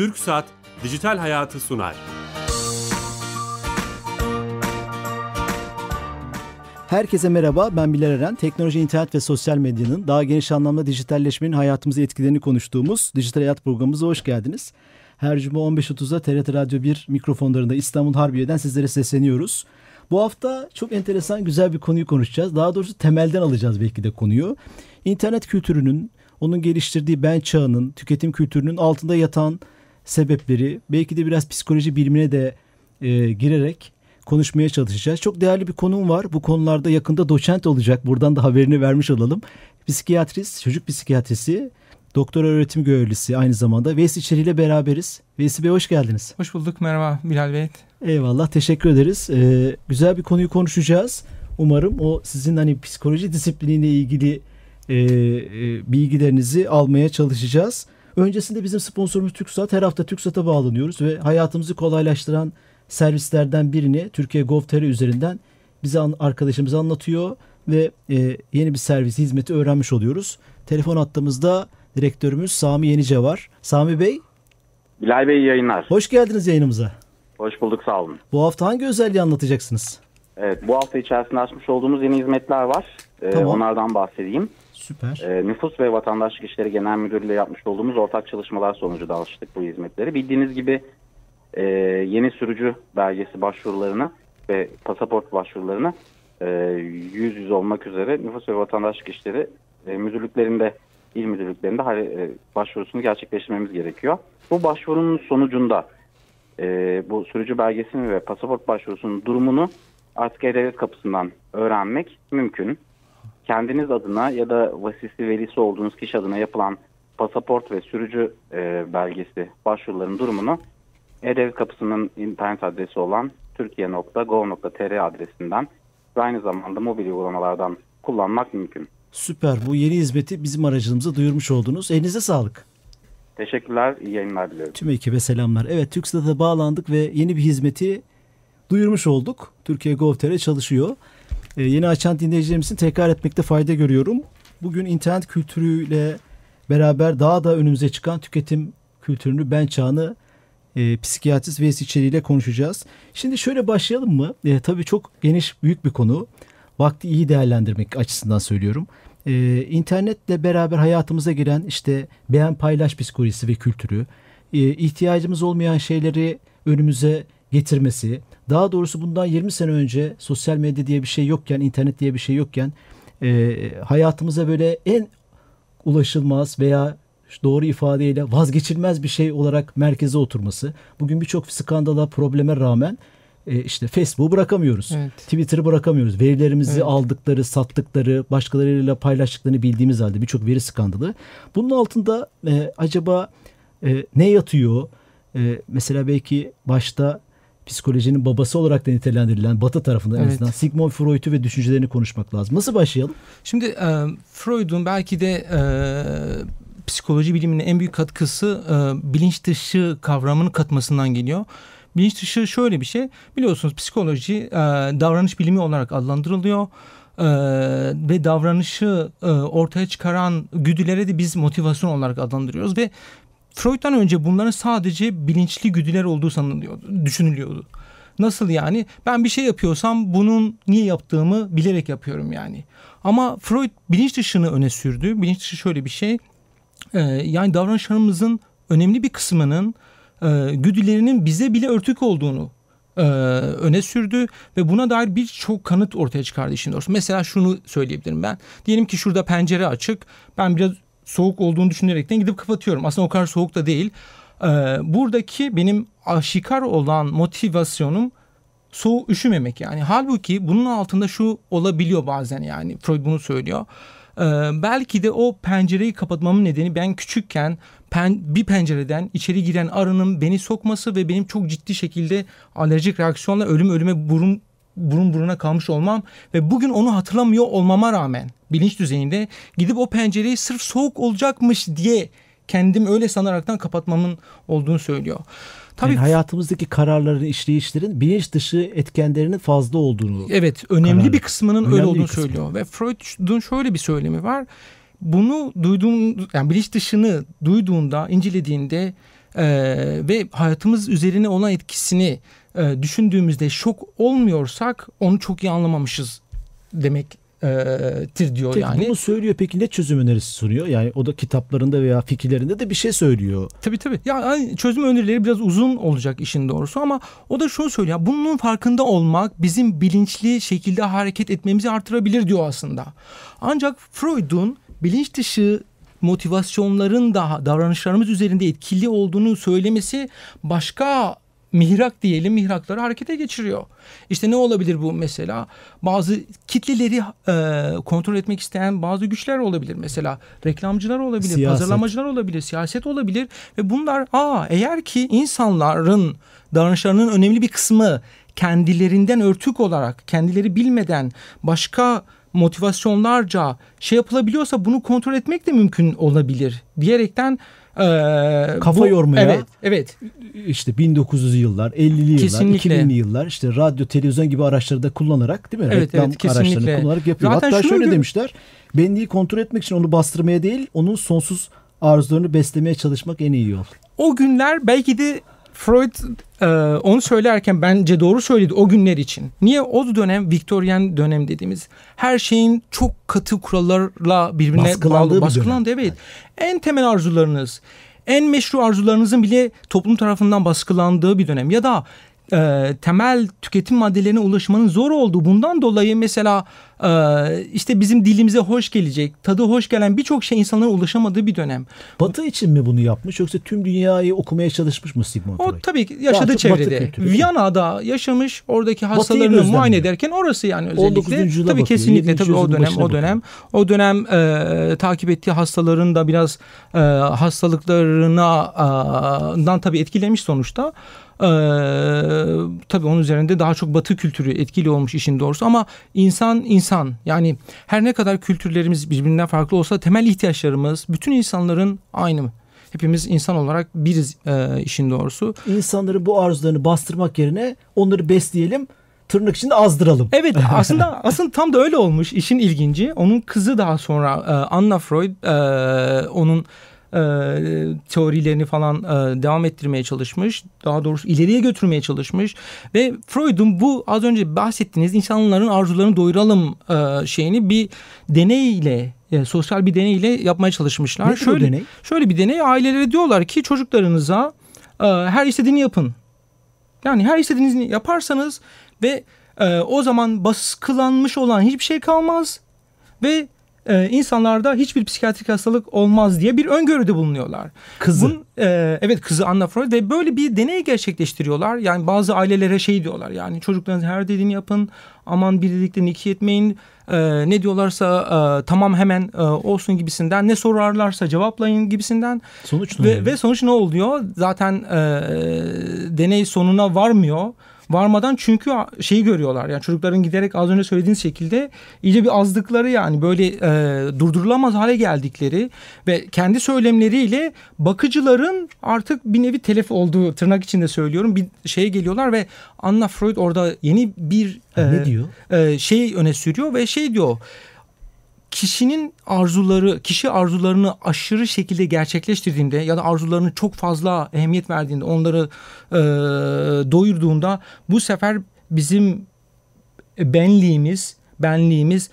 Türk Saat Dijital Hayatı sunar. Herkese merhaba, ben Bilal Eren. Teknoloji, internet ve sosyal medyanın daha geniş anlamda dijitalleşmenin hayatımıza etkilerini konuştuğumuz Dijital Hayat programımıza hoş geldiniz. Her cuma 15.30'da TRT Radyo 1 mikrofonlarında İstanbul Harbiye'den sizlere sesleniyoruz. Bu hafta çok enteresan güzel bir konuyu konuşacağız. Daha doğrusu temelden alacağız belki de konuyu. İnternet kültürünün, onun geliştirdiği ben çağının, tüketim kültürünün altında yatan sebepleri, belki de biraz psikoloji bilimine de e, girerek konuşmaya çalışacağız. Çok değerli bir konum var. Bu konularda yakında doçent olacak. Buradan da haberini vermiş olalım. Psikiyatrist, çocuk psikiyatrisi, doktor öğretim görevlisi aynı zamanda Veysi Çeri ile beraberiz. Veysi Bey hoş geldiniz. Hoş bulduk. Merhaba Bilal Bey. Eyvallah. Teşekkür ederiz. Ee, güzel bir konuyu konuşacağız. Umarım o sizin hani psikoloji disipliniyle ilgili e, e, bilgilerinizi almaya çalışacağız. Öncesinde bizim sponsorumuz TürkSat. Her hafta TürkSat'a bağlanıyoruz ve hayatımızı kolaylaştıran servislerden birini Türkiye Gov.tr üzerinden bize arkadaşımız anlatıyor ve e, yeni bir servis hizmeti öğrenmiş oluyoruz. Telefon attığımızda direktörümüz Sami Yenice var. Sami Bey. Bilal Bey yayınlar. Hoş geldiniz yayınımıza. Hoş bulduk sağ olun. Bu hafta hangi özelliği anlatacaksınız? Evet bu hafta içerisinde açmış olduğumuz yeni hizmetler var. Ee, tamam. Onlardan bahsedeyim. Süper. Ee, Nüfus ve Vatandaşlık İşleri Genel Müdürlüğü yapmış olduğumuz ortak çalışmalar sonucu da alıştık bu hizmetleri. Bildiğiniz gibi e, yeni sürücü belgesi başvurularını ve pasaport başvurularını e, yüz yüz olmak üzere Nüfus ve Vatandaşlık İşleri e, müdürlüklerinde il müdürlüklerinde e, başvurusunu gerçekleştirmemiz gerekiyor. Bu başvurunun sonucunda e, bu sürücü belgesini ve pasaport başvurusunun durumunu artık E-Devlet kapısından öğrenmek mümkün. Kendiniz adına ya da vasisi velisi olduğunuz kişi adına yapılan pasaport ve sürücü e, belgesi başvuruların durumunu E-Devlet kapısının internet adresi olan türkiye.gov.tr adresinden ve aynı zamanda mobil uygulamalardan kullanmak mümkün. Süper. Bu yeni hizmeti bizim aracılığımıza duyurmuş oldunuz. Elinize sağlık. Teşekkürler. İyi yayınlar diliyorum. Tüm ekibe selamlar. Evet TürkSat'a bağlandık ve yeni bir hizmeti duyurmuş olduk. Türkiye Gov.tr çalışıyor. Ee, yeni açan dinleyicilerimizin tekrar etmekte fayda görüyorum. Bugün internet kültürüyle beraber daha da önümüze çıkan tüketim kültürünü, ben çağını e, psikiyatrist Veysi İçeri ile konuşacağız. Şimdi şöyle başlayalım mı? E, tabii çok geniş, büyük bir konu. Vakti iyi değerlendirmek açısından söylüyorum. E, internetle beraber hayatımıza giren işte beğen paylaş psikolojisi ve kültürü, e, ihtiyacımız olmayan şeyleri önümüze getirmesi, daha doğrusu bundan 20 sene önce sosyal medya diye bir şey yokken, internet diye bir şey yokken e, hayatımıza böyle en ulaşılmaz veya doğru ifadeyle vazgeçilmez bir şey olarak merkeze oturması. Bugün birçok skandala, probleme rağmen e, işte Facebook'u bırakamıyoruz. Evet. Twitter'ı bırakamıyoruz. Verilerimizi evet. aldıkları, sattıkları, başkalarıyla paylaştıklarını bildiğimiz halde birçok veri skandalı. Bunun altında e, acaba e, ne yatıyor? E, mesela belki başta psikolojinin babası olarak da nitelendirilen Batı tarafından evet. en azından Sigmund Freud'u ve düşüncelerini konuşmak lazım. Nasıl başlayalım? Şimdi e, Freud'un belki de e, psikoloji biliminin en büyük katkısı e, bilinç dışı kavramını katmasından geliyor. Bilinç dışı şöyle bir şey. Biliyorsunuz psikoloji e, davranış bilimi olarak adlandırılıyor. Ee, ve davranışı e, ortaya çıkaran güdülere de biz motivasyon olarak adlandırıyoruz ve Freud'dan önce bunların sadece bilinçli güdüler olduğu sanılıyordu, düşünülüyordu. Nasıl yani? Ben bir şey yapıyorsam bunun niye yaptığımı bilerek yapıyorum yani. Ama Freud bilinç dışını öne sürdü. Bilinç dışı şöyle bir şey. Ee, yani davranışlarımızın önemli bir kısmının e, güdülerinin bize bile örtük olduğunu e, öne sürdü ve buna dair birçok kanıt ortaya çıkardı işin doğrusu. Mesela şunu söyleyebilirim ben. Diyelim ki şurada pencere açık. Ben biraz soğuk olduğunu düşünerekten gidip kapatıyorum. Aslında o kadar soğuk da değil. Ee, buradaki benim aşikar olan motivasyonum soğuk üşümemek yani. Halbuki bunun altında şu olabiliyor bazen yani. Freud bunu söylüyor. Ee, belki de o pencereyi kapatmamın nedeni ben küçükken pen, bir pencereden içeri giren arının beni sokması ve benim çok ciddi şekilde alerjik reaksiyonla ölüm ölüme burun burun buruna kalmış olmam ve bugün onu hatırlamıyor olmama rağmen bilinç düzeyinde gidip o pencereyi sırf soğuk olacakmış diye kendim öyle sanaraktan kapatmamın olduğunu söylüyor. Tabii yani hayatımızdaki kararların, işleyişlerin bilinç dışı etkenlerinin fazla olduğunu. Evet, önemli karar. bir kısmının önemli öyle olduğunu kısmı. söylüyor ve Freud'un şöyle bir söylemi var. Bunu duyduğun yani bilinç dışını duyduğunda, incelediğinde e, ve hayatımız üzerine olan etkisini e, düşündüğümüzde şok olmuyorsak onu çok iyi anlamamışız demek tir diyor Peki yani. Bunu söylüyor peki ne çözüm önerisi sunuyor? Yani o da kitaplarında veya fikirlerinde de bir şey söylüyor. Tabii tabii. Ya çözüm önerileri biraz uzun olacak işin doğrusu ama o da şunu söylüyor. Bunun farkında olmak bizim bilinçli şekilde hareket etmemizi artırabilir diyor aslında. Ancak Freud'un bilinç dışı motivasyonların da davranışlarımız üzerinde etkili olduğunu söylemesi başka mihrak diyelim mihrakları harekete geçiriyor. İşte ne olabilir bu mesela? Bazı kitleleri e, kontrol etmek isteyen bazı güçler olabilir. Mesela reklamcılar olabilir, siyaset. pazarlamacılar olabilir, siyaset olabilir ve bunlar aa eğer ki insanların davranışlarının önemli bir kısmı kendilerinden örtük olarak, kendileri bilmeden başka motivasyonlarca şey yapılabiliyorsa bunu kontrol etmek de mümkün olabilir diyerekten ee, Kafa bu, yormaya. Evet, evet. İşte 1900'lü yıllar, 50'li yıllar, kesinlikle. 2000'li yıllar işte radyo, televizyon gibi araçları da kullanarak değil mi? Evet, Reklam evet, araçlarını kullanarak yapıyor. Zaten Hatta şöyle gibi... demişler. Benliği kontrol etmek için onu bastırmaya değil, onun sonsuz arzularını beslemeye çalışmak en iyi yol. O günler belki de Freud e, onu söylerken bence doğru söyledi o günler için. Niye o dönem Victorian dönem dediğimiz her şeyin çok katı kurallarla birbirine baskılandığı bağlı. Baskılandı evet. En temel arzularınız, en meşru arzularınızın bile toplum tarafından baskılandığı bir dönem ya da e, temel tüketim maddelerine ulaşmanın zor olduğu bundan dolayı mesela e, işte bizim dilimize hoş gelecek, tadı hoş gelen birçok şey insanların ulaşamadığı bir dönem. Batı için mi bunu yapmış yoksa tüm dünyayı okumaya çalışmış mı Sigmund Freud? O tabii ki yaşadığı çevrede. Viyana'da yaşamış, oradaki hastalarını muayene ederken orası yani özellikle. Tabii bakıyor, kesinlikle tabii o dönem o dönem o dönem e, takip ettiği hastaların da biraz e, hastalıklarına e, tabii etkilemiş sonuçta. Ee, tabii onun üzerinde daha çok batı kültürü etkili olmuş işin doğrusu ama insan insan yani her ne kadar kültürlerimiz birbirinden farklı olsa temel ihtiyaçlarımız bütün insanların aynı. Hepimiz insan olarak biriz e, işin doğrusu. İnsanların bu arzularını bastırmak yerine onları besleyelim tırnak içinde azdıralım. Evet aslında aslında tam da öyle olmuş işin ilginci. Onun kızı daha sonra e, Anna Freud e, onun e, teorilerini falan e, devam ettirmeye çalışmış. Daha doğrusu ileriye götürmeye çalışmış. Ve Freud'un bu az önce bahsettiğiniz insanların arzularını doyuralım e, şeyini bir deneyle e, sosyal bir deneyle yapmaya çalışmışlar. Nedir şöyle, deney? Şöyle bir deney ailelere diyorlar ki çocuklarınıza e, her istediğini yapın. Yani her istediğinizi yaparsanız ve e, o zaman baskılanmış olan hiçbir şey kalmaz ve e, insanlarda hiçbir psikiyatrik hastalık olmaz diye bir öngörüde bulunuyorlar. Kızı. Bun, e, evet kızı Anna Freud ve böyle bir deney gerçekleştiriyorlar. Yani bazı ailelere şey diyorlar yani çocuklarınız her dediğini yapın aman bir dediklerini iki etmeyin. E, ne diyorlarsa e, tamam hemen e, olsun gibisinden ne sorarlarsa cevaplayın gibisinden. Sonuç ne ve, oluyor? Ve sonuç ne oluyor? Zaten e, deney sonuna varmıyor varmadan çünkü şeyi görüyorlar. Yani çocukların giderek az önce söylediğiniz şekilde iyice bir azdıkları yani böyle e, durdurulamaz hale geldikleri ve kendi söylemleriyle bakıcıların artık bir nevi telef olduğu tırnak içinde söylüyorum bir şeye geliyorlar ve Anna Freud orada yeni bir e, ne diyor? E, şey öne sürüyor ve şey diyor kişinin arzuları, kişi arzularını aşırı şekilde gerçekleştirdiğinde ya da arzularını çok fazla ehemmiyet verdiğinde, onları e, doyurduğunda bu sefer bizim benliğimiz, benliğimiz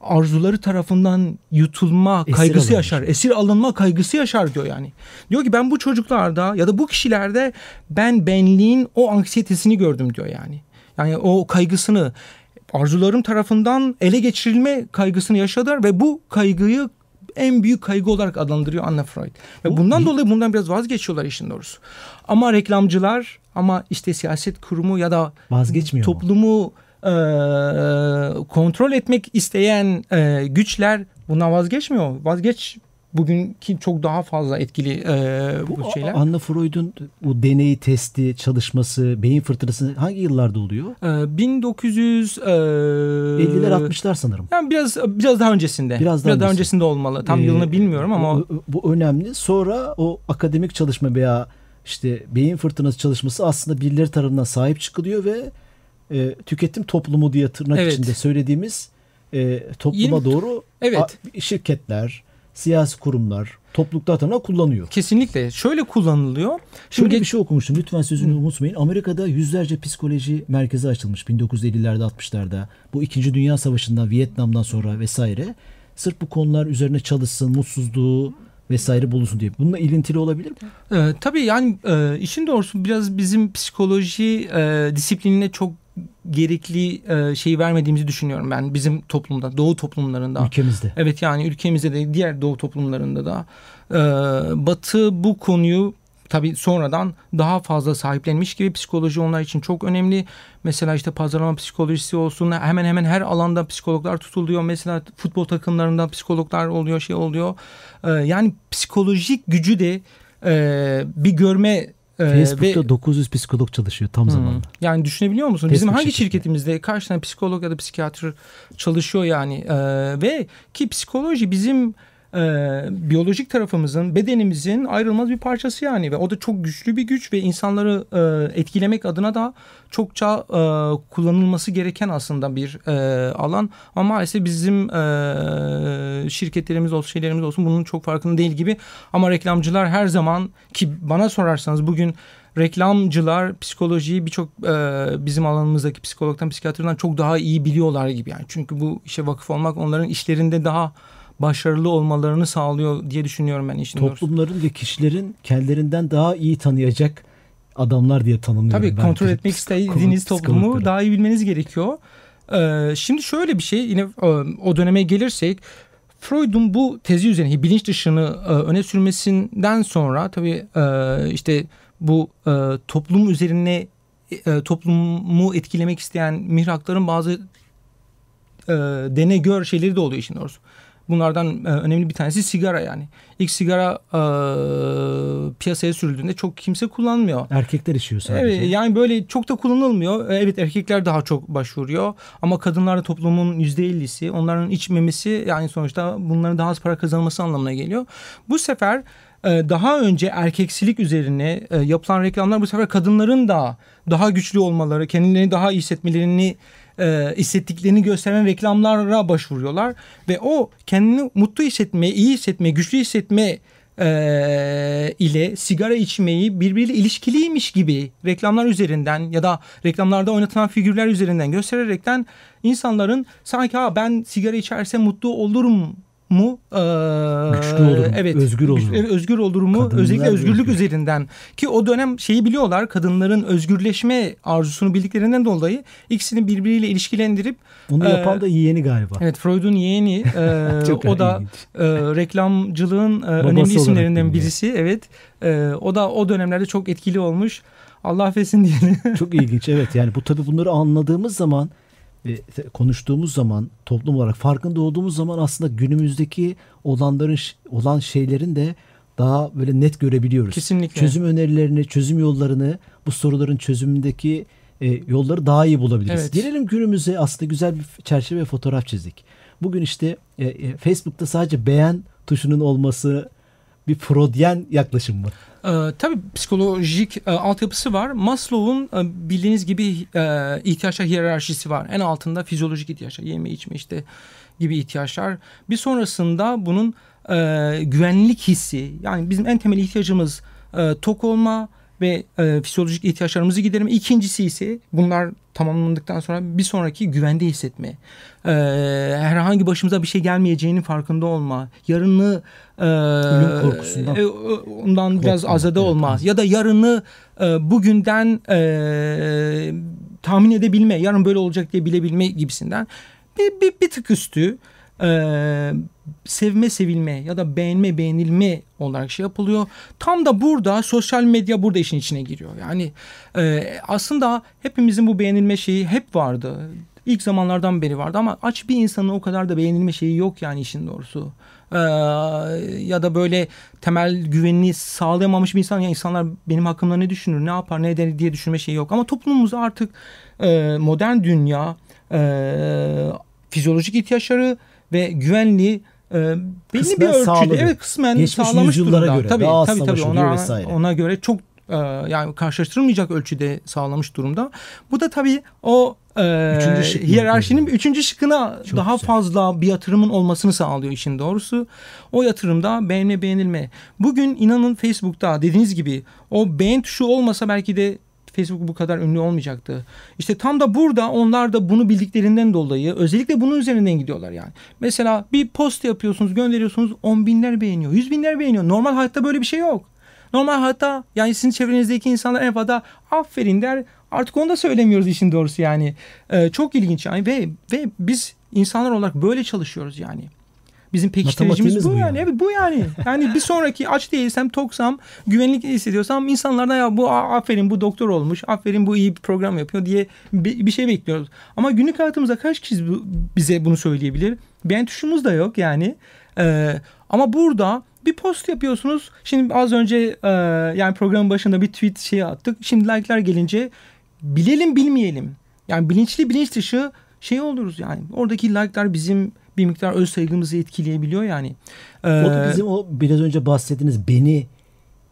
arzuları tarafından yutulma esir kaygısı alınmış. yaşar. Esir alınma kaygısı yaşar diyor yani. Diyor ki ben bu çocuklarda ya da bu kişilerde ben benliğin o anksiyetesini gördüm diyor yani. Yani o kaygısını arzularım tarafından ele geçirilme kaygısını yaşadılar ve bu kaygıyı en büyük kaygı olarak adlandırıyor Anna Freud. Ve bu, bundan dolayı bundan biraz vazgeçiyorlar işin doğrusu. Ama reklamcılar ama işte siyaset kurumu ya da vazgeçmiyor toplumu e, kontrol etmek isteyen e, güçler bundan vazgeçmiyor. Vazgeç bugünkü çok daha fazla etkili e, bu, şeyler. Anna Freud'un bu deneyi, testi, çalışması, beyin fırtınası hangi yıllarda oluyor? E, 1900 e, 50'ler 60'lar sanırım. Yani biraz biraz daha öncesinde. Biraz daha, biraz daha öncesinde olmalı. Tam ee, yılını bilmiyorum ama bu, bu önemli. Sonra o akademik çalışma veya işte beyin fırtınası çalışması aslında birileri tarafından sahip çıkılıyor ve e, tüketim toplumu diye tırnak evet. içinde söylediğimiz e, topluma Yeni, doğru evet. a, şirketler, siyasi kurumlar, topluluklar tarafından kullanıyor. Kesinlikle. Şöyle kullanılıyor. Şimdi Şöyle bir şey okumuştum. Lütfen sözünü Hı. unutmayın. Amerika'da yüzlerce psikoloji merkezi açılmış 1950'lerde 60'larda. Bu 2. Dünya Savaşı'ndan, Vietnam'dan sonra vesaire. Sırf bu konular üzerine çalışsın, mutsuzluğu vesaire bulunsun diye. Bununla ilintili olabilir mi? Ee, tabii yani e, işin doğrusu biraz bizim psikoloji e, disiplinine çok gerekli e, şeyi vermediğimizi düşünüyorum ben bizim toplumda, doğu toplumlarında. Ülkemizde. Evet yani ülkemizde de diğer doğu toplumlarında da. E, batı bu konuyu tabii sonradan daha fazla sahiplenmiş gibi psikoloji onlar için çok önemli. Mesela işte pazarlama psikolojisi olsun hemen hemen her alanda psikologlar tutuluyor. Mesela futbol takımlarında psikologlar oluyor şey oluyor. Ee, yani psikolojik gücü de e, bir görme Facebook'ta ve, 900 psikolog çalışıyor tam hmm, zamanlı. Yani düşünebiliyor musun? Facebook Bizim hangi şirketinde. şirketimizde kaç tane psikolog ya da psikiyatr çalışıyor yani ee, ve ki psikoloji bizim e, biyolojik tarafımızın, bedenimizin ayrılmaz bir parçası yani. Ve o da çok güçlü bir güç ve insanları e, etkilemek adına da çokça e, kullanılması gereken aslında bir e, alan. Ama maalesef bizim e, şirketlerimiz olsun, şeylerimiz olsun bunun çok farkında değil gibi. Ama reklamcılar her zaman ki bana sorarsanız bugün reklamcılar psikolojiyi birçok e, bizim alanımızdaki psikologdan, psikiyatrdan çok daha iyi biliyorlar gibi yani. Çünkü bu işe vakıf olmak onların işlerinde daha başarılı olmalarını sağlıyor diye düşünüyorum ben işin Toplumların doğrusu. ve kişilerin kendilerinden daha iyi tanıyacak adamlar diye tanımlıyorum. Tabii kontrol etmek istediğiniz toplumu daha iyi bilmeniz gerekiyor. Ee, şimdi şöyle bir şey yine e, o döneme gelirsek Freud'un bu tezi üzerine bilinç dışını e, öne sürmesinden sonra tabii e, işte bu toplum üzerine toplumu etkilemek isteyen mihrakların bazı dene gör şeyleri de oluyor işin doğrusu. Bunlardan e, önemli bir tanesi sigara yani. İlk sigara e, piyasaya sürüldüğünde çok kimse kullanmıyor. Erkekler içiyor sadece. Evet yani böyle çok da kullanılmıyor. E, evet erkekler daha çok başvuruyor ama kadınlar da toplumun yüzde ellisi. Onların içmemesi yani sonuçta bunların daha az para kazanması anlamına geliyor. Bu sefer e, daha önce erkeksilik üzerine e, yapılan reklamlar bu sefer kadınların da daha güçlü olmaları, kendilerini daha iyi hissetmelerini e, hissettiklerini gösteren reklamlara başvuruyorlar. Ve o kendini mutlu hissetme, iyi hissetme, güçlü hissetme e, ile sigara içmeyi birbiriyle ilişkiliymiş gibi reklamlar üzerinden ya da reklamlarda oynatılan figürler üzerinden göstererekten insanların sanki ha ben sigara içersem mutlu olurum mu e, güçlü olur evet özgür olur özgür olur mu? Kadınlar özellikle özgürlük özgür. üzerinden. Ki o dönem şeyi biliyorlar kadınların özgürleşme arzusunu bildiklerinden dolayı ikisini birbiriyle ilişkilendirip onu e, yapan da yeğeni galiba. evet Freud'un yeğeni e, o da e, reklamcılığın e, önemli isimlerinden birisi evet. E, o da o dönemlerde çok etkili olmuş. Allah affetsin diyelim. Çok ilginç evet. Yani bu tabi bunları anladığımız zaman konuştuğumuz zaman toplum olarak farkında olduğumuz zaman aslında günümüzdeki olanların olan şeylerin de daha böyle net görebiliyoruz. Kesinlikle. Çözüm önerilerini, çözüm yollarını, bu soruların çözümündeki e, yolları daha iyi bulabiliriz. Evet. Gelelim günümüze aslında güzel bir çerçeve ve fotoğraf çizdik. Bugün işte e, e, Facebook'ta sadece beğen tuşunun olması bir Freudyen yaklaşım mı? Ee, tabii psikolojik e, altyapısı var. Maslow'un e, bildiğiniz gibi e, ihtiyaçlar hiyerarşisi var. En altında fizyolojik ihtiyaçlar, yeme içme işte gibi ihtiyaçlar. Bir sonrasında bunun e, güvenlik hissi yani bizim en temel ihtiyacımız e, tok olma, ve e, fizyolojik ihtiyaçlarımızı giderme. İkincisi ise bunlar tamamlandıktan sonra bir sonraki güvende hissetme. E, herhangi başımıza bir şey gelmeyeceğinin farkında olma. Yarını e, ölüm korkusundan e, ondan Korkma, biraz azade evet, olma. Ya da yarını e, bugünden e, tahmin edebilme. Yarın böyle olacak diye bilebilme gibisinden. Bir, bir, bir tık üstü e, sevme sevilme ya da beğenme beğenilme olarak şey yapılıyor. Tam da burada sosyal medya burada işin içine giriyor. Yani e, aslında hepimizin bu beğenilme şeyi hep vardı. İlk zamanlardan beri vardı ama aç bir insanın o kadar da beğenilme şeyi yok yani işin doğrusu. Ee, ya da böyle temel güvenini sağlayamamış bir insan ya insanlar benim hakkımda ne düşünür ne yapar ne eder diye düşünme şeyi yok ama toplumumuz artık e, modern dünya e, fizyolojik ihtiyaçları ve güvenliği e, belli kısmen bir ölçüde sağladı. evet kısmen Geçmiş sağlamış durumda. Göre, tabii daha tabii tabii ona, vesaire. ona göre çok e, yani karşılaştırılmayacak ölçüde sağlamış durumda. Bu da tabii o e, Üçüncü şık hiyerarşinin üçüncü şıkkına Çok daha güzel. fazla bir yatırımın olmasını sağlıyor işin doğrusu. O yatırımda beğenme beğenilme. Bugün inanın Facebook'ta dediğiniz gibi o beğen tuşu olmasa belki de Facebook bu kadar ünlü olmayacaktı. İşte tam da burada onlar da bunu bildiklerinden dolayı özellikle bunun üzerinden gidiyorlar yani. Mesela bir post yapıyorsunuz gönderiyorsunuz on binler beğeniyor yüz binler beğeniyor. Normal hayatta böyle bir şey yok. Normal hayatta yani sizin çevrenizdeki insanlar en fazla aferin der. Artık onu da söylemiyoruz işin doğrusu yani. Ee, çok ilginç yani ve ve biz insanlar olarak böyle çalışıyoruz yani. Bizim pekiştiricimiz bu, yani. yani. Evet bu yani. Yani bir sonraki aç değilsem toksam güvenlik hissediyorsam insanlardan ya bu aferin bu doktor olmuş. Aferin bu iyi bir program yapıyor diye bir, bir şey bekliyoruz. Ama günlük hayatımızda kaç kişi bu- bize bunu söyleyebilir? Beğen tuşumuz da yok yani. Ee, ama burada bir post yapıyorsunuz. Şimdi az önce e, yani programın başında bir tweet şeyi attık. Şimdi like'lar gelince bilelim bilmeyelim. Yani bilinçli bilinç dışı şey oluruz yani. Oradaki like'lar bizim bir miktar öz saygımızı etkileyebiliyor yani. Ee, O da bizim o biraz önce bahsettiğiniz beni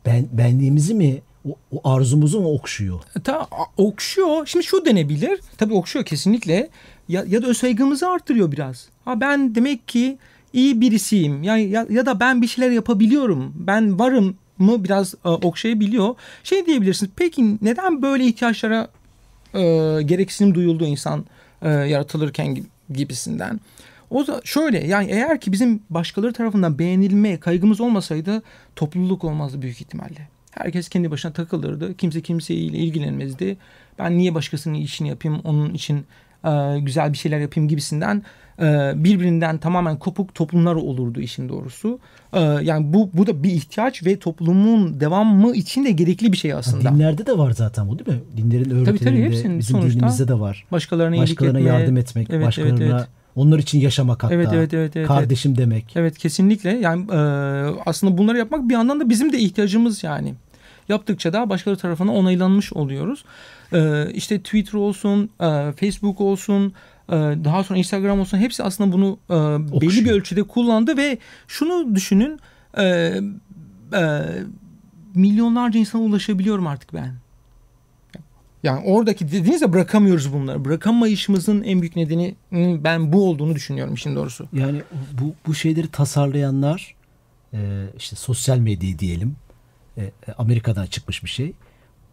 ben benliğimizi mi o, o arzumuzu mu okşuyor? ta, a- okşuyor. Şimdi şu denebilir. Tabii okşuyor kesinlikle. Ya, ya da öz saygımızı arttırıyor biraz. Ha ben demek ki iyi birisiyim. Ya, ya, ya da ben bir şeyler yapabiliyorum. Ben varım mı biraz e, okşayabiliyor. Şey diyebilirsiniz. Peki neden böyle ihtiyaçlara e, gereksinim duyuldu insan e, yaratılırken gi- gibisinden? O da şöyle yani eğer ki bizim başkaları tarafından beğenilme kaygımız olmasaydı topluluk olmazdı büyük ihtimalle. Herkes kendi başına takılırdı. Kimse kimseyle ilgilenmezdi. Ben niye başkasının işini yapayım, onun için e, güzel bir şeyler yapayım gibisinden e, birbirinden tamamen kopuk toplumlar olurdu işin doğrusu. E, yani bu bu da bir ihtiyaç ve toplumun devamı için de gerekli bir şey aslında. dinlerde de var zaten bu değil mi? Dinlerin tabii, öğretilerinde hepsinin bizim sonuçta dinimizde de var. Başkalarına, Başkalarına etme. yardım etmek, Evet, başkalarına evet, evet. Onlar için yaşamak hatta. Evet, evet, evet, evet, kardeşim demek. Evet kesinlikle yani e, aslında bunları yapmak bir yandan da bizim de ihtiyacımız yani. Yaptıkça da başkaları tarafından onaylanmış oluyoruz. E, işte Twitter olsun, e, Facebook olsun, e, daha sonra Instagram olsun hepsi aslında bunu e, belli bir ölçüde kullandı ve şunu düşünün e, e, milyonlarca insana ulaşabiliyorum artık ben. Yani oradaki dediğiniz ya bırakamıyoruz bunları. Bırakamayışımızın en büyük nedeni ben bu olduğunu düşünüyorum işin doğrusu. Yani bu bu şeyleri tasarlayanlar e, işte sosyal medya diyelim. e, e, Amerika'dan çıkmış bir şey.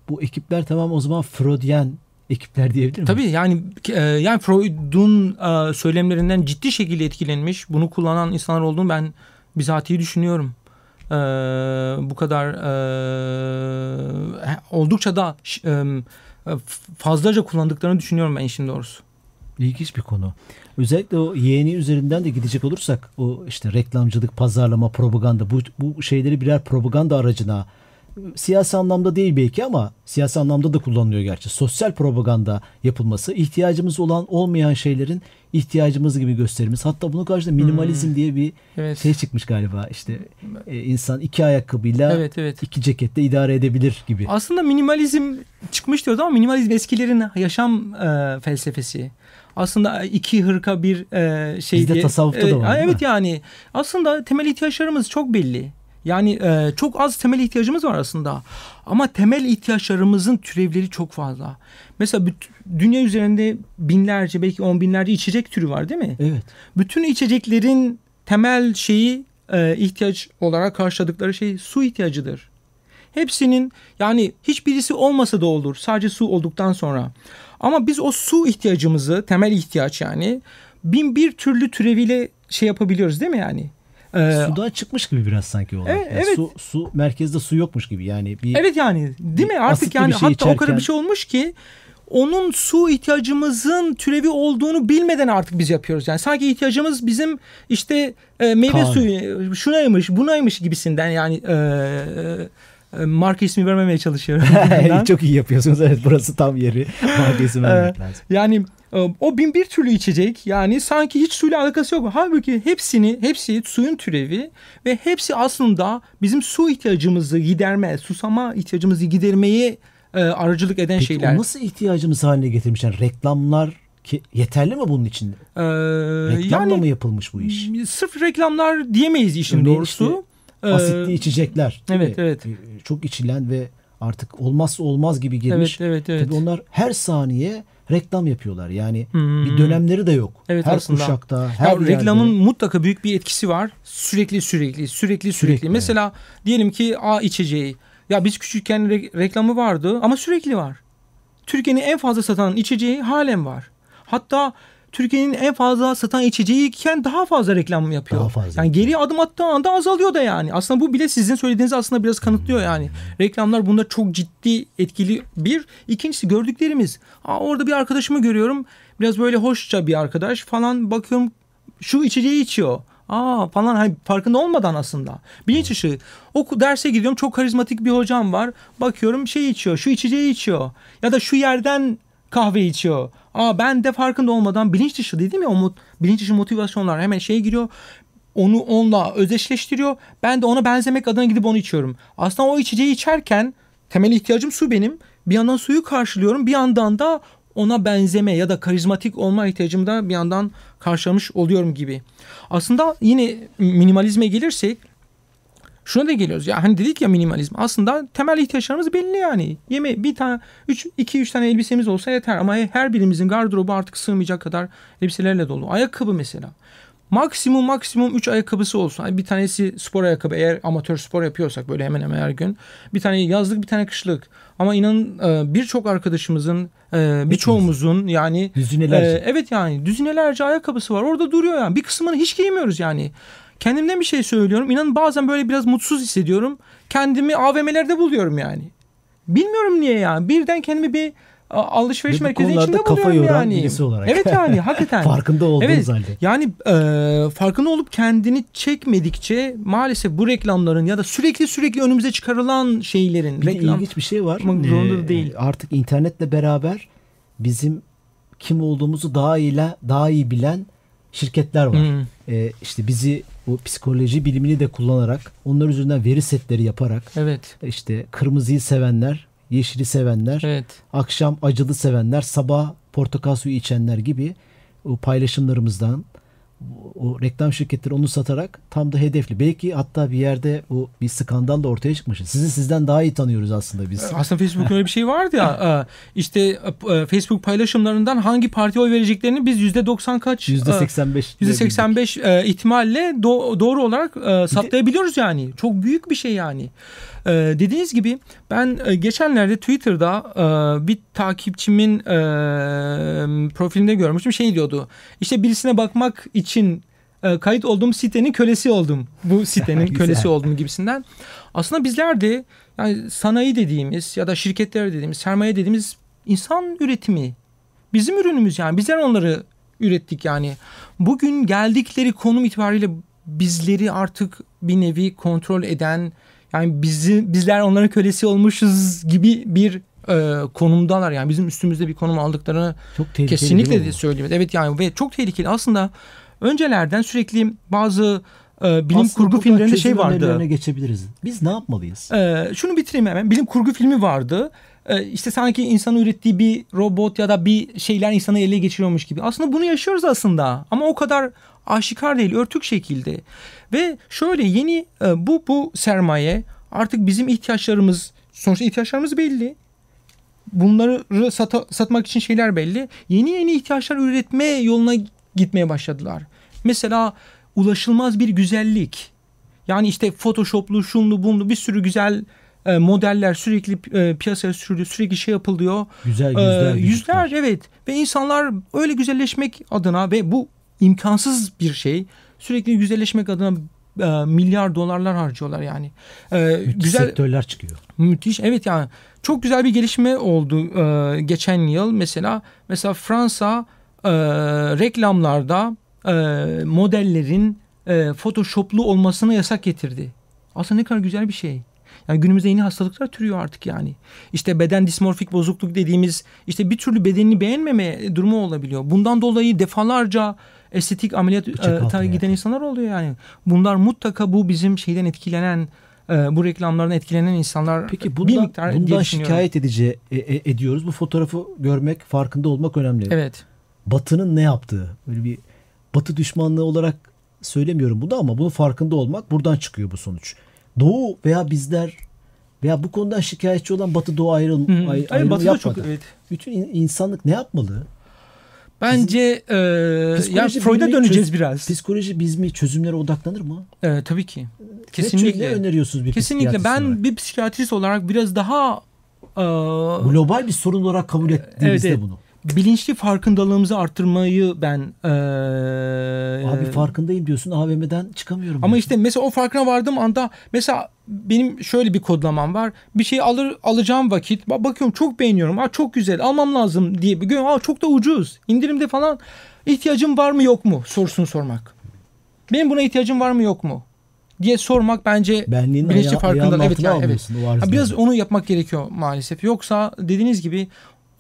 Bu ekipler tamam o zaman Freudian ekipler diyebilir miyiz? Tabii yani e, yani Freud'un e, söylemlerinden ciddi şekilde etkilenmiş, bunu kullanan insanlar olduğunu ben bizatihi düşünüyorum. E, bu kadar e, oldukça da e, fazlaca kullandıklarını düşünüyorum ben işin doğrusu. İlginç bir konu. Özellikle o yeğeni üzerinden de gidecek olursak o işte reklamcılık, pazarlama, propaganda bu, bu şeyleri birer propaganda aracına siyasi anlamda değil belki ama siyasi anlamda da kullanılıyor gerçi. Sosyal propaganda yapılması ihtiyacımız olan olmayan şeylerin ihtiyacımız gibi gösterimiz. Hatta bunun karşısında minimalizm diye bir Evet. şey çıkmış galiba. İşte e, insan iki ayakkabıyla Evet evet. iki cekette idare edebilir gibi. Aslında minimalizm çıkmış diyoruz ama minimalizm eskilerin yaşam e, felsefesi. Aslında iki hırka bir e, şey Bizde diye. tasavvufta da var, değil Evet yani aslında temel ihtiyaçlarımız çok belli. Yani e, çok az temel ihtiyacımız var aslında. Ama temel ihtiyaçlarımızın türevleri çok fazla. Mesela dünya üzerinde binlerce belki on binlerce içecek türü var değil mi? Evet. Bütün içeceklerin temel şeyi e, ihtiyaç olarak karşıladıkları şey su ihtiyacıdır. Hepsinin yani hiçbirisi olmasa da olur sadece su olduktan sonra. Ama biz o su ihtiyacımızı temel ihtiyaç yani bin bir türlü türeviyle şey yapabiliyoruz değil mi yani? Ee, Sudan çıkmış gibi biraz sanki olay. Evet, Yani evet. Su, su merkezde su yokmuş gibi yani bir Evet yani değil mi? Artık yani şey hatta o kadar içerken- bir şey olmuş ki onun su ihtiyacımızın türevi olduğunu bilmeden artık biz yapıyoruz. Yani sanki ihtiyacımız bizim işte e, meyve Kahve. suyu şunaymış bunaymış gibisinden yani e, e, marka ismi vermemeye çalışıyorum. Çok iyi yapıyorsunuz. Evet burası tam yeri. Markesi vermek lazım. Yani e, o bin bir türlü içecek yani sanki hiç suyla alakası yok. Halbuki hepsini hepsi suyun türevi ve hepsi aslında bizim su ihtiyacımızı giderme, susama ihtiyacımızı gidermeye e, aracılık eden Peki şeyler. o nasıl ihtiyacımız haline getirmişler? Reklamlar ki, yeterli mi bunun için? Ee, Reklamla yani mı yapılmış bu iş? sırf reklamlar diyemeyiz işin Örneğin doğrusu. Ee, Asitli içecekler. değil evet, mi? evet. Ee, Çok içilen ve artık olmazsa olmaz gibi gelmiş. evet, evet, evet. Tabii onlar her saniye reklam yapıyorlar. Yani Hmm. bir dönemleri de yok. Evet, her aslında. kuşakta, Ya her yerde. reklamın mutlaka büyük bir etkisi var. Sürekli sürekli sürekli sürekli. Sürekli, Mesela diyelim ki A içeceği. Ya biz küçükken re- reklamı vardı ama sürekli var. Türkiye'nin en fazla satan içeceği halen var. Hatta Türkiye'nin en fazla satan içeceği iken daha fazla reklam yapıyor. Daha fazla yani yapıyor. geri adım attığı anda azalıyor da yani. Aslında bu bile sizin söylediğinizi aslında biraz kanıtlıyor yani. Reklamlar bunda çok ciddi etkili bir. İkincisi gördüklerimiz. Aa, orada bir arkadaşımı görüyorum. Biraz böyle hoşça bir arkadaş falan bakıyorum şu içeceği içiyor. Aa falan hani farkında olmadan aslında. Bilinç dışı. O derse gidiyorum çok karizmatik bir hocam var. Bakıyorum şey içiyor. Şu içeceği içiyor. Ya da şu yerden kahve içiyor. Aa ben de farkında olmadan bilinç dışı dedim ya o bilinç dışı motivasyonlar hemen şeye giriyor. Onu onunla özdeşleştiriyor. Ben de ona benzemek adına gidip onu içiyorum. Aslında o içeceği içerken temel ihtiyacım su benim. Bir yandan suyu karşılıyorum. Bir yandan da ona benzeme ya da karizmatik olma ihtiyacımı da bir yandan karşılamış oluyorum gibi. Aslında yine minimalizme gelirsek şuna da geliyoruz. Ya hani dedik ya minimalizm. Aslında temel ihtiyaçlarımız belli yani. Yeme bir tane 3 2 3 tane elbisemiz olsa yeter ama her birimizin gardırobu artık sığmayacak kadar elbiselerle dolu. Ayakkabı mesela. Maksimum maksimum 3 ayakkabısı olsun. Bir tanesi spor ayakkabı eğer amatör spor yapıyorsak böyle hemen hemen her gün. Bir tane yazlık bir tane kışlık. Ama inanın e, birçok arkadaşımızın e, birçoğumuzun yani Düzinelerce. e, evet yani düzinelerce ayakkabısı var. Orada duruyor yani. Bir kısmını hiç giymiyoruz yani. Kendimden bir şey söylüyorum. İnanın bazen böyle biraz mutsuz hissediyorum. Kendimi AVM'lerde buluyorum yani. Bilmiyorum niye yani. Birden kendimi bir alışveriş merkezi içinde kafa buluyorum yoran yani. birisi olarak. Evet yani hakikaten. Farkında olduğunuz Evet. halde. Yani e, farkında olup kendini çekmedikçe maalesef bu reklamların ya da sürekli sürekli önümüze çıkarılan şeylerin Bir de reklam ilginç bir şey var. Zorunda değil. Artık internetle beraber bizim kim olduğumuzu daha iyi daha iyi bilen şirketler var. Hmm. Ee, işte bizi bu psikoloji bilimini de kullanarak onlar üzerinden veri setleri yaparak Evet. işte kırmızıyı sevenler, yeşili sevenler, Evet. akşam acılı sevenler, sabah portakal suyu içenler gibi o paylaşımlarımızdan o, reklam şirketleri onu satarak tam da hedefli. Belki hatta bir yerde o bir skandal da ortaya çıkmış. Sizi sizden daha iyi tanıyoruz aslında biz. Aslında Facebook'un öyle bir şey vardı ya. e, işte e, Facebook paylaşımlarından hangi partiye oy vereceklerini biz yüzde 90 kaç e, %85 %85 e, ihtimalle do- doğru olarak saptayabiliyoruz yani. Çok büyük bir şey yani. E, dediğiniz gibi ben e, geçenlerde Twitter'da e, bir takipçimin e, profilinde görmüştüm. Şey diyordu. İşte birisine bakmak için e, kayıt olduğum sitenin kölesi oldum. Bu sitenin kölesi oldum gibisinden. Aslında bizler de yani sanayi dediğimiz ya da şirketler dediğimiz, sermaye dediğimiz insan üretimi. Bizim ürünümüz yani. Bizler onları ürettik yani. Bugün geldikleri konum itibariyle bizleri artık bir nevi kontrol eden yani bizi bizler onların kölesi olmuşuz gibi bir e, konumdalar yani bizim üstümüzde bir konum aldıklarını Çok tehlikeli kesinlikle söyleyeyim. Evet yani ve çok tehlikeli. Aslında öncelerden sürekli bazı e, bilim Aslında kurgu filmlerinde şey vardı. geçebiliriz. Biz ne yapmalıyız? Ee, şunu bitireyim hemen. Bilim kurgu filmi vardı. Ee, işte sanki insanın ürettiği bir robot ya da bir şeyler insanı ele geçiriyormuş gibi. Aslında bunu yaşıyoruz aslında. Ama o kadar aşikar değil, örtük şekilde. Ve şöyle yeni e, bu bu sermaye artık bizim ihtiyaçlarımız sonuçta ihtiyaçlarımız belli. Bunları sata- satmak için şeyler belli. Yeni yeni ihtiyaçlar üretme yoluna gitmeye başladılar. Mesela ulaşılmaz bir güzellik. Yani işte Photoshop'lu, şunlu, bunlu bir sürü güzel e, modeller sürekli e, piyasaya sürülüyor, sürekli şey yapılıyor. Güzel yüzler, yüzler vücutlar. evet ve insanlar öyle güzelleşmek adına ve bu imkansız bir şey sürekli güzelleşmek adına e, milyar dolarlar harcıyorlar yani. Ee, Müthiş güzel sektörler çıkıyor. müthiş evet yani çok güzel bir gelişme oldu e, geçen yıl mesela mesela Fransa e, reklamlarda e, modellerin e, photoshoplu olmasını yasak getirdi. Aslında ne kadar güzel bir şey. Yani günümüzde yeni hastalıklar türüyor artık yani. İşte beden dismorfik bozukluk dediğimiz işte bir türlü bedenini beğenmeme durumu olabiliyor. Bundan dolayı defalarca estetik ameliyat Bıçak e, giden insanlar oluyor yani. Bunlar mutlaka bu bizim şeyden etkilenen e, bu reklamlardan etkilenen insanlar Peki bir bundan, miktar diye bundan şikayet edici e- e- ediyoruz. Bu fotoğrafı görmek, farkında olmak önemli. Evet. Batı'nın ne yaptığı, böyle bir Batı düşmanlığı olarak söylemiyorum bunu ama bunun farkında olmak buradan çıkıyor bu sonuç. Doğu veya bizler Veya bu konudan şikayetçi olan Batı Doğu ayrım, Hı hı. ay, Hayır, ayrımı Batı'da yapmadı. çok evet. Bütün in- insanlık ne yapmalı? Bence e, ya Freud'a döneceğiz çöz- biraz. Psikoloji bizmi çözümlere odaklanır mı? E, tabii ki. Kesinlikle. ne öneriyorsunuz bir Kesinlikle. Ben olarak? bir psikiyatrist olarak biraz daha e, global bir sorun olarak kabul ettiğimizde Evet, evet. bunu. Bilinçli farkındalığımızı arttırmayı ben e, Abi farkındayım diyorsun AVM'den çıkamıyorum. Ama diyorsun. işte mesela o farkına vardığım anda mesela benim şöyle bir kodlamam var. Bir şey alır alacağım vakit ba- bakıyorum çok beğeniyorum. Aa çok güzel almam lazım diye bir gün aa çok da ucuz. indirimde falan ihtiyacım var mı yok mu sorusunu sormak. Benim buna ihtiyacım var mı yok mu diye sormak bence bilinçli ayağının Evet yani, evet. Ha, biraz onu yapmak gerekiyor maalesef. Yoksa dediğiniz gibi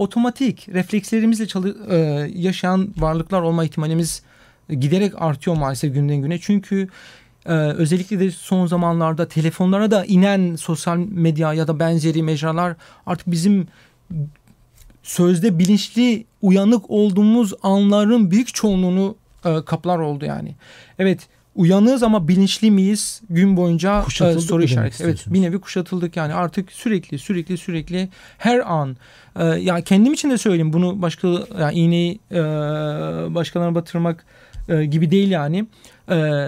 otomatik reflekslerimizle çalı- e, yaşayan varlıklar olma ihtimalimiz giderek artıyor maalesef günden güne. Çünkü e, özellikle de son zamanlarda telefonlara da inen sosyal medya ya da benzeri mecralar artık bizim sözde bilinçli uyanık olduğumuz anların büyük çoğunluğunu e, kaplar oldu yani. Evet uyanığız ama bilinçli miyiz gün boyunca e, soru işareti. Evet bir nevi kuşatıldık yani artık sürekli sürekli sürekli her an e, ya kendim için de söyleyeyim bunu başka yani iğneyi e, başkalarına batırmak e, gibi değil yani. E,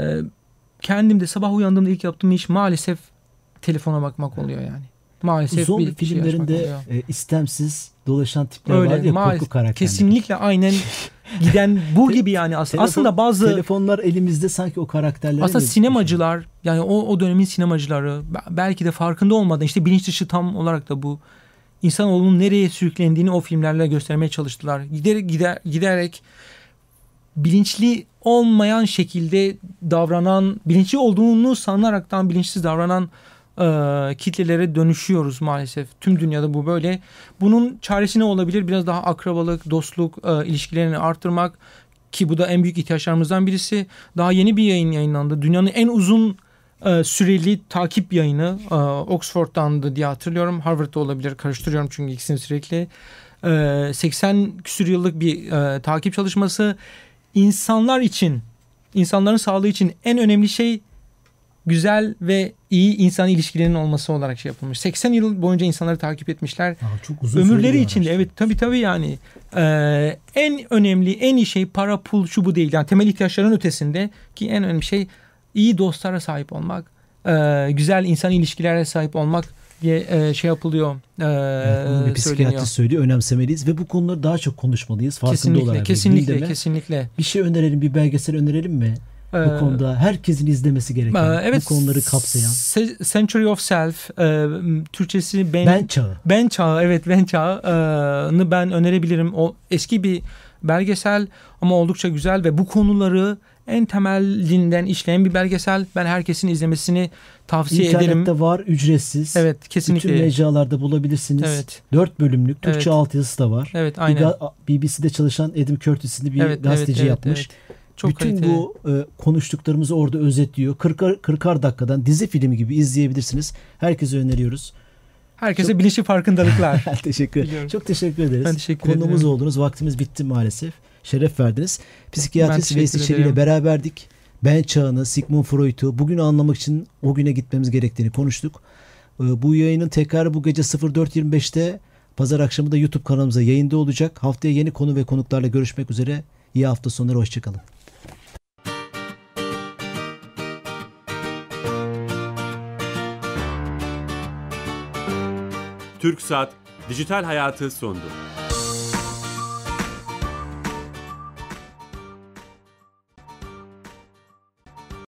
kendim de sabah uyandığımda ilk yaptığım iş maalesef telefona bakmak oluyor yani. Maalesef Zombi bir şey filmlerinde e, istemsiz dolaşan tipler Öyle var ya maalesef korku karakterleri. kesinlikle aynen giden bu gibi yani aslında Telefon- aslında bazı Telefonlar elimizde sanki o karakterler. aslında sinemacılar yani o o dönemin sinemacıları be- belki de farkında olmadan işte bilinç dışı tam olarak da bu insanoğlunun nereye sürüklendiğini o filmlerle göstermeye çalıştılar. Giderek gider giderek bilinçli olmayan şekilde davranan, bilinçli olduğunu sanaraktan bilinçsiz davranan e, kitlelere dönüşüyoruz maalesef. Tüm dünyada bu böyle. Bunun çaresi ne olabilir? Biraz daha akrabalık, dostluk e, ilişkilerini arttırmak ki bu da en büyük ihtiyaçlarımızdan birisi. Daha yeni bir yayın yayınlandı. Dünyanın en uzun e, süreli takip yayını e, Oxford'dandı diye hatırlıyorum. Harvard'da olabilir. Karıştırıyorum çünkü ikisini sürekli. E, 80 küsür yıllık bir e, takip çalışması. İnsanlar için, insanların sağlığı için en önemli şey güzel ve iyi insan ilişkilerinin olması olarak şey yapılmış. 80 yıl boyunca insanları takip etmişler. Aa, çok uzun Ömürleri içinde araştırma. evet tabii tabii yani Ee, en önemli en iyi şey para pul şu bu değil yani temel ihtiyaçların ötesinde ki en önemli şey iyi dostlara sahip olmak ee, güzel insan ilişkilere sahip olmak diye e, şey yapılıyor Evet, bunu bir psikiyatrist söylüyor. Önemsemeliyiz ve bu konuları daha çok konuşmalıyız. Farkında Kesinlikle olarak. kesinlikle kesinlikle. Bir şey önerelim, bir belgesel önerelim mi? Ee, bu konuda herkesin izlemesi gereken, Ee, evet, bu konuları kapsayan. Century of Self, e, Türkçesi ben, Ben çağı. Ben Çağı, evet Ben Çağı'nı ben önerebilirim. O eski bir belgesel ama oldukça güzel ve bu konuları en temelinden işleyen bir belgesel. Ben herkesin izlemesini tavsiye İnternette ederim. var, ücretsiz. Evet, Bütün kesinlikle. mecralarda bulabilirsiniz. Evet, 4 bölümlük Türkçe Evet. altyazısı da var. evet Bir aynen. BBC'de çalışan Edim Curtis bir Evet, gazeteci evet, evet, yapmış. evet. Çok Bütün kaliteli. bu e, konuştuklarımızı orada özetliyor. 40'ar 40'ar dakikadan dizi filmi gibi izleyebilirsiniz. Herkese öneriyoruz. Herkese bilinçli farkındalıklar. teşekkür Biliyorum. Çok teşekkür ederiz. Ben teşekkür Konuğumuz ederim. oldunuz. Vaktimiz bitti maalesef. Şeref verdiniz. Psikiyatrist Ben Veys teşekkür İçeri ile beraberdik. Ben çağını, Sigmund Freud'u bugünü anlamak için o güne gitmemiz gerektiğini konuştuk. E, Bu yayının tekrarı bu gece 04.25'te pazar akşamı da YouTube kanalımıza yayında olacak. Haftaya yeni konu ve konuklarla görüşmek üzere. İyi hafta sonları. Hoşçakalın. Türksat Dijital Hayatı sondu.